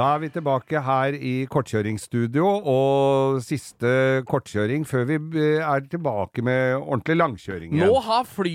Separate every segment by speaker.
Speaker 1: Da er vi tilbake her i kortkjøringsstudio, og siste kortkjøring før vi eh, er tilbake med ordentlig langkjøring igjen.
Speaker 2: Nå har fly,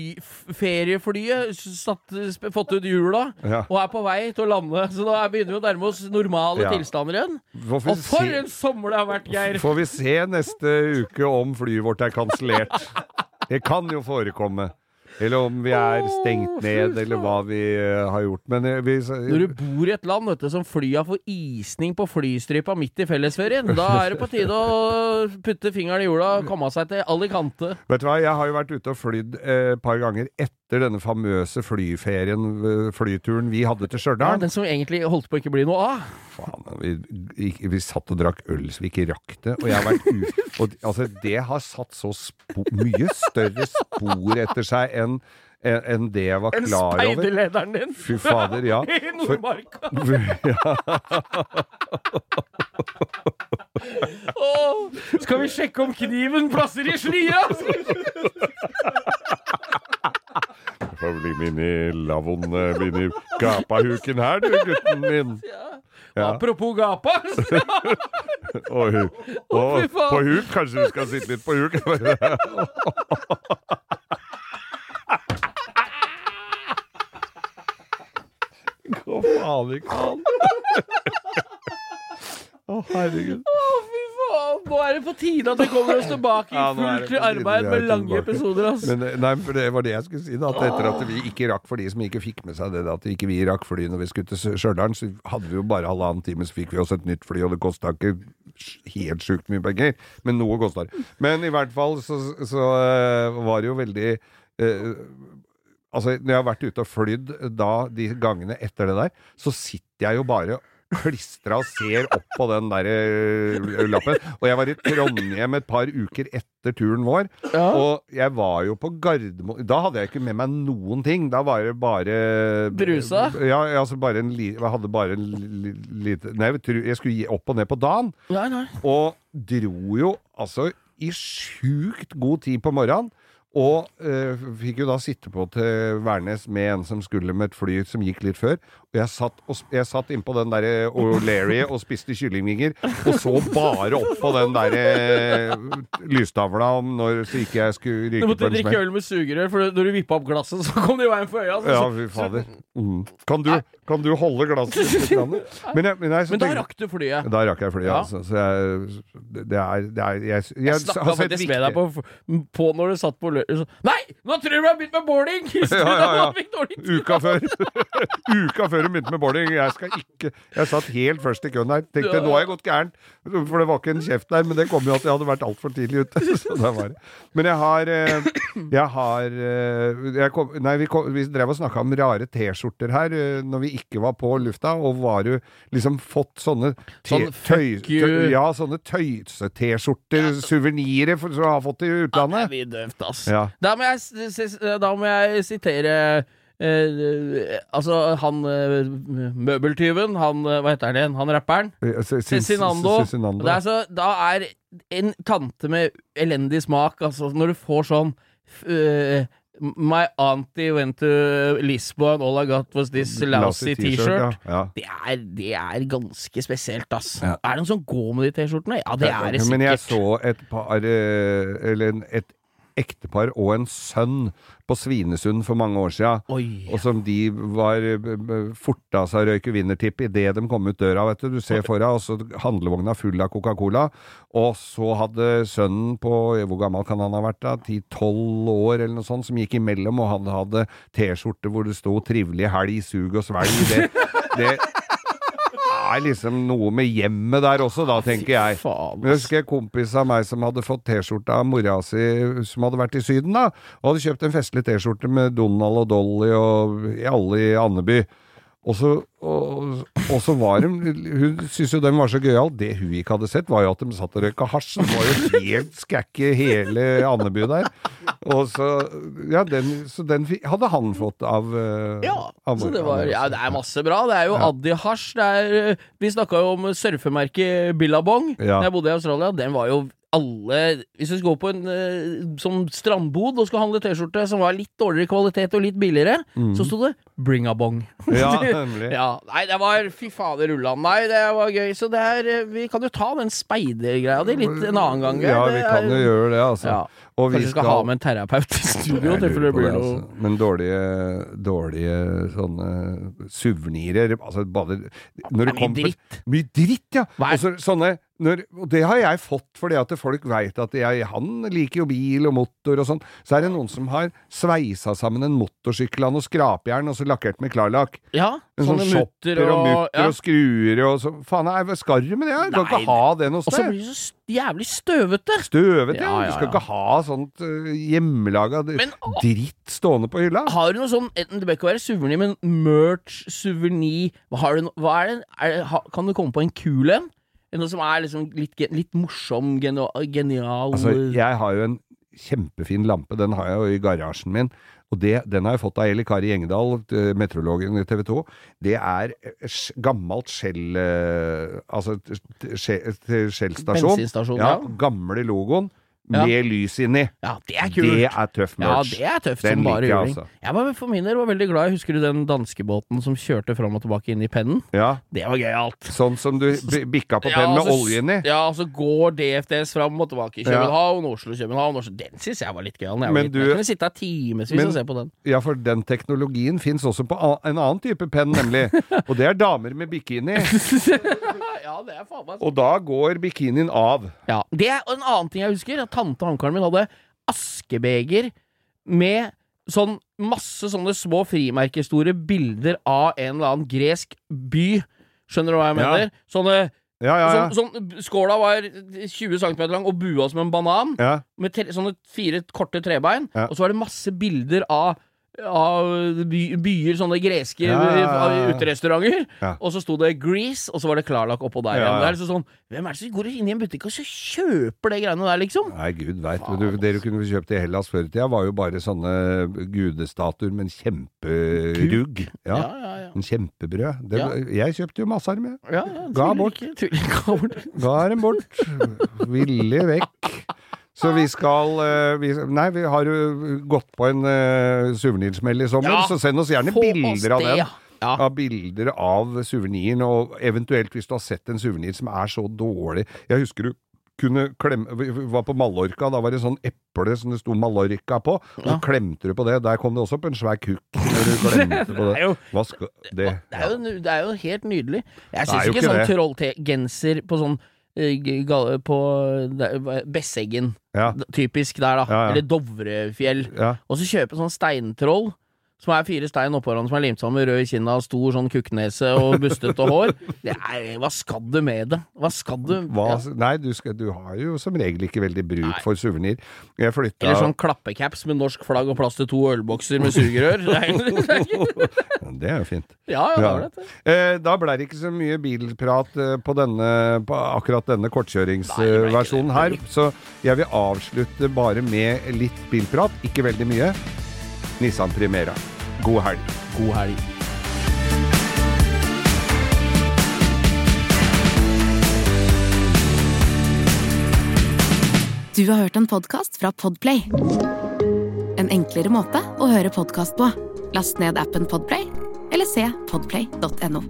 Speaker 2: ferieflyet satt, fått ut hjula
Speaker 1: Ja.
Speaker 2: og er på vei til å lande. Så nå er- begynner vi å nærme oss normale
Speaker 1: Ja.
Speaker 2: tilstander igjen. Og for
Speaker 1: se-
Speaker 2: en sommer det har vært, Geir!
Speaker 1: Får vi se neste uke om flyet vårt er kansellert. Det kan jo forekomme. Eller om vi er stengt ned, eller hva vi eh, har gjort. Men eh, vi
Speaker 2: Når du bor i et land vet du, som flya får isning på flystripa midt i fellesferien, da er det på tide å putte fingeren i jorda og komme seg til Alicante.
Speaker 1: Vet du hva, jeg har jo vært ute og flydd eh, et par ganger etter denne famøse flyferien, eh, flyturen vi hadde til
Speaker 2: Ja, den som egentlig holdt på å ikke bli noe av.
Speaker 1: Faen, vi, vi, vi satt og drakk øl så vi ikke rakk det. Og jeg har vært u... Og, altså, det har satt så spo, mye større spor etter seg enn enn enn det jeg var
Speaker 2: En
Speaker 1: klar over.
Speaker 2: speiderlederen din!
Speaker 1: Fy fader, ja.
Speaker 2: I Nordmarka. Åh, skal vi sjekke om kniven plasser i slia?
Speaker 1: Får bli min i lavvoen, min i gapahuken her, du, gutten min. Ja.
Speaker 2: Apropos gapa.
Speaker 1: Og, og,
Speaker 2: og
Speaker 1: på huk, kanskje du skal sitte litt på huk? Gå an. Å, herregud.
Speaker 2: Å, fy faen. Nå er det på tide at vi kommer oss tilbake i
Speaker 1: Ja, nå er det
Speaker 2: fullt
Speaker 1: på tide
Speaker 2: arbeid
Speaker 1: vi er
Speaker 2: med lange
Speaker 1: tilbake.
Speaker 2: episoder. ass.
Speaker 1: Men, eh, nei, for det var det jeg skulle si. da At Etter at vi ikke rakk, for de som ikke fikk med seg det, da, at ikke vi rakk fly når vi skulle til Stjørdal, så hadde vi jo bare halvannen time, så fikk vi oss et nytt fly, og det kosta ikke helt sjukt mye penger, men noe kosta det. Men i hvert fall så, så eh, var det jo veldig eh, Altså, når jeg har vært ute og flydd da, de gangene etter det der, så sitter jeg jo bare klistra og ser opp på den der eh, lappen. Og jeg var i Trondheim et par uker etter turen vår,
Speaker 2: Ja.
Speaker 1: og jeg var jo på Gardermoen Da hadde jeg ikke med meg noen ting. Da var det bare
Speaker 2: Brusa?
Speaker 1: Ja, altså bare en li, Jeg hadde bare en li, lite Nei, jeg skulle gi opp og ned på dagen.
Speaker 2: Nei, nei.
Speaker 1: Og dro jo altså i sjukt god tid på morgenen. Og eh, fikk jo da sitte på til Værnes med en som skulle med et fly som gikk litt før. Og jeg satt, jeg satt innpå den derre O'Leary og spiste kyllingvinger, og så bare opp på den derre lystavla om når så ikke jeg skulle
Speaker 2: Du
Speaker 1: ryke
Speaker 2: måtte
Speaker 1: på en
Speaker 2: drikke øl med sugerør, for når du vippa opp glasset, så kom det i veien for øya. Altså.
Speaker 1: Ja, fy fader. Mm. Kan, du, kan du holde glasset litt? Men, jeg, men, jeg, så
Speaker 2: Men da rakk du flyet.
Speaker 1: Da rakk jeg flyet,
Speaker 2: Ja.
Speaker 1: altså. Så jeg, det er, det er Jeg, jeg,
Speaker 2: Jeg snakka faktisk med deg på, på når du satt på lø... Nei! Nå tror jeg du har begynt med boarding!
Speaker 1: Ja, ja, ja. Uka før. Uka før hun begynte med boarding. Jeg skal ikke Jeg satt helt først i køen der. Tenkte nå har jeg gått gærent. For det var ikke en kjeft der, men det kom jo at jeg hadde vært altfor tidlig ute. Så det var det. Men jeg har eh, Jeg har eh, jeg kom, Nei, vi, kom, vi drev og snakka om rare T-skjorter her eh, når vi ikke var på lufta, og var jo liksom fått sånne
Speaker 2: Sånn
Speaker 1: tøy, tøy, Ja, sånne tøyse-T-skjorter, suvenirer som du har fått i utlandet.
Speaker 2: Ja, det er vi døvt, ass.
Speaker 1: Ja.
Speaker 2: Da, må jeg, da må jeg sitere eh, altså, han eh, møbeltyven, han eh, Hva heter han igjen? Han rapperen?
Speaker 1: Eh,
Speaker 2: Cezinando.
Speaker 1: Cezinando.
Speaker 2: Det er så, da er en tante med elendig smak, altså, når du får sånn eh, My auntie went to Lisboa and all I got was this lousy T-shirt.
Speaker 1: Ja, ja.
Speaker 2: Det, det er ganske spesielt, ass.
Speaker 1: Ja.
Speaker 2: Er det noen som går med de T-skjortene? Ja, det er det sikkert.
Speaker 1: Men jeg så et par eh, Eller et ektepar og en sønn på Svinesund for mange år siden. Og som de var eh, forta seg røyke vinnertipp idet de kom ut døra, vet du. Du ser for deg, og så handlevogna full av Coca-Cola. Og så hadde sønnen på Hvor gammel kan han ha vært da? 10-12 år eller noe sånt, som gikk imellom, og han hadde T-skjorte hvor det sto 'Trivelig helg, sug og svelg'. Det, det er liksom noe med hjemmet der også, da, tenker jeg. Men jeg husker en kompis av meg som hadde fått T-skjorte av mora si, som hadde vært i Syden, da, og hadde kjøpt en festlig T-skjorte med Donald og Dolly og alle i Andeby. Og så, og, og så var de Hun syntes jo den var så gøyal. Det hun ikke hadde sett, var jo at de satt og røyka hasj. Det var jo helt skække hele Andebu der. Og så Ja, den, så den hadde han fått av eh,
Speaker 2: Ja,
Speaker 1: av
Speaker 2: så det, var, ja, det er masse bra. Det er jo
Speaker 1: Ja.
Speaker 2: Addi Hasj. Det er, eh, vi snakka jo om surfemerket Billabong
Speaker 1: Ja.
Speaker 2: jeg bodde i Australia. Den var jo alle Hvis du skal gå på en sånn strandbod og skal handle T-skjorte som var litt dårligere kvalitet og litt billigere, så sto det Bring a bong.
Speaker 1: Mm. Ja, nemlig.
Speaker 2: Ja, nei, det var Fy fader ullan. Nei, det var gøy. Så det er eh, Vi kan jo ta den speidergreia di litt en annen gang.
Speaker 1: Ja, vi
Speaker 2: er-
Speaker 1: kan jo gjøre det, altså.
Speaker 2: Ja.
Speaker 1: Og vi
Speaker 2: Kanskje vi skal ha med en terapeut i studio,
Speaker 1: Jeg
Speaker 2: i tilfelle det blir
Speaker 1: det,
Speaker 2: noe
Speaker 1: altså. Men dårlige, dårlige sånne suvenirer Altså bare Når
Speaker 2: Det
Speaker 1: det kommer
Speaker 2: mye dritt.
Speaker 1: Mye dritt, ja!
Speaker 2: Hva er-
Speaker 1: Og så, sånne når, og det har jeg fått fordi at folk veit at jeg, han liker jo bil og motor og sånn. Så er det noen som har sveisa sammen en motorsykkel av noe skrapjern og så lakkert med klarlakk.
Speaker 2: Ja,
Speaker 1: En sånn shopper og mutter
Speaker 2: ja.
Speaker 1: og skruer og så Faen, nei, skal du med det? Du kan ikke ha det noe sted.
Speaker 2: Og så blir det så jævlig støvete.
Speaker 1: Støvete, ja.
Speaker 2: Ja,
Speaker 1: Du skal ikke ha sånt uh, hjemmelaga dritt stående på hylla.
Speaker 2: Har du noe sånn enten Det bør ikke være suvenir, men merch, suvenir Hva, har du, hva er det, er det ha, Kan du komme på en kul en? Noe som er liksom litt, litt morsom, genial
Speaker 1: Altså, jeg har jo en kjempefin lampe, den har jeg jo i garasjen min. Og det, den har jeg fått av Eli Kari Engedal, meteorologen i TV 2. Det er eh, gammelt skjell... eh, Altså skjellstasjon.
Speaker 2: Bensinstasjon,
Speaker 1: ja.
Speaker 2: ja.
Speaker 1: Gamle logoen
Speaker 2: Ja.
Speaker 1: med lys inni.
Speaker 2: Ja, det er kult.
Speaker 1: Det er tøff
Speaker 2: ja, det er tøft
Speaker 1: Den
Speaker 2: som bare juling.
Speaker 1: altså.
Speaker 2: Jeg var for min del var veldig glad. Husker du den danskebåten som kjørte fram og tilbake inn i pennen?
Speaker 1: Ja,
Speaker 2: Det var gøyalt.
Speaker 1: sånn som du bikka på pennen med
Speaker 2: så-
Speaker 1: olje inni.
Speaker 2: Ja, så går DFDS fram og tilbake i
Speaker 1: Ja.
Speaker 2: København, Oslo, København Oslo. Den syns jeg var litt gøyal. Jeg, var
Speaker 1: du-
Speaker 2: jeg kunne sitte her timevis og se på den.
Speaker 1: Ja, for den teknologien fins også på en annen type penn, nemlig. Og det er damer med bikini.
Speaker 2: ja, det er faen meg
Speaker 1: Og da går bikinien av.
Speaker 2: Ja, det er en annen ting jeg husker. At tante og min hadde askebeger med sånn masse sånne små frimerkestore bilder av en eller annen gresk by. Skjønner du hva jeg
Speaker 1: Ja.
Speaker 2: mener? Sånne
Speaker 1: Ja, ja, ja.
Speaker 2: Sånn, sånn, skåla var 20 cm lang og bua som en banan,
Speaker 1: ja.
Speaker 2: med tre, sånne fire korte trebein.
Speaker 1: Ja.
Speaker 2: Og så var det masse bilder av av by, byer, sånne greske
Speaker 1: Ja, ja, ja,
Speaker 2: uterestauranter. Og så sto det Grease, og så var det Klarlakk oppå der igjen. Det er liksom sånn Hvem er det som går inn i en butikk og så kjøper det greiene der, liksom?
Speaker 1: Nei, gud veit. Det du kunne kjøpt i Hellas før i tida, var jo bare sånne gudestatuer med en kjemperugg. Ja.
Speaker 2: Ja, ja.
Speaker 1: En kjempebrød. Det. Jeg kjøpte jo masse av dem, jeg. Ga bort.
Speaker 2: ikke. Ga
Speaker 1: dem bort. Ville vekk. Så vi skal eh, vi, Nei, vi har jo gått på en uh, suvenirsmell i sommer,
Speaker 2: Ja,
Speaker 1: så send oss gjerne
Speaker 2: bilder oss
Speaker 1: av den.
Speaker 2: ja. Ja.
Speaker 1: Av bilder av suveniren, og eventuelt hvis du har sett en suvenir som er så dårlig Jeg husker du kunne klemme Vi var på Mallorca, da var det sånn eple som det sto Mallorca på. Og
Speaker 2: Ja.
Speaker 1: klemte du på det. Der kom det også opp en svær kukk når du klemte på
Speaker 2: Det er
Speaker 1: det.
Speaker 2: jo-
Speaker 1: Hva skal Det,
Speaker 2: Det er, jo, det er jo helt nydelig. Jeg syns ikke,
Speaker 1: ikke
Speaker 2: sånn trollgenser på sånn eh, på Besseggen,
Speaker 1: Ja.
Speaker 2: typisk der, da. Eller Dovrefjell. Og så kjøpe sånn steintroll. Som er fire stein oppå hverandre som er limt sammen med rød i kinna, stor sånn kukknese og bustete hår. Nei, er, hva skal du med det? Hva skal du
Speaker 1: Hva. Nei, du, skal, du har jo som regel ikke veldig bruk
Speaker 2: Nei.
Speaker 1: for suvenir. Jeg flytta
Speaker 2: Eller sånn klappecaps med norsk flagg og plass til to ølbokser med sugerør. Det er jo-
Speaker 1: fint.
Speaker 2: ja, ja,
Speaker 1: Ja.
Speaker 2: det det.
Speaker 1: Eh, da ble det ikke så mye bilprat eh, på, denne, på akkurat denne kortkjøringsversjonen her, så jeg vil avslutte bare med litt bilprat, ikke veldig mye. Nissan Primera. God helg.
Speaker 2: God helg.
Speaker 3: Du har hørt en podkast fra Podplay. En enklere måte å høre podkast på. Last ned appen Podplay, eller se podplay.no.